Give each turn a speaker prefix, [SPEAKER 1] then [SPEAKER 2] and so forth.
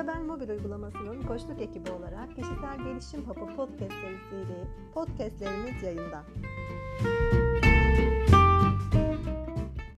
[SPEAKER 1] İki mobil uygulamasının koçluk ekibi olarak Kişisel Gelişim Hapı podcast serisiyle podcastlerimiz yayında.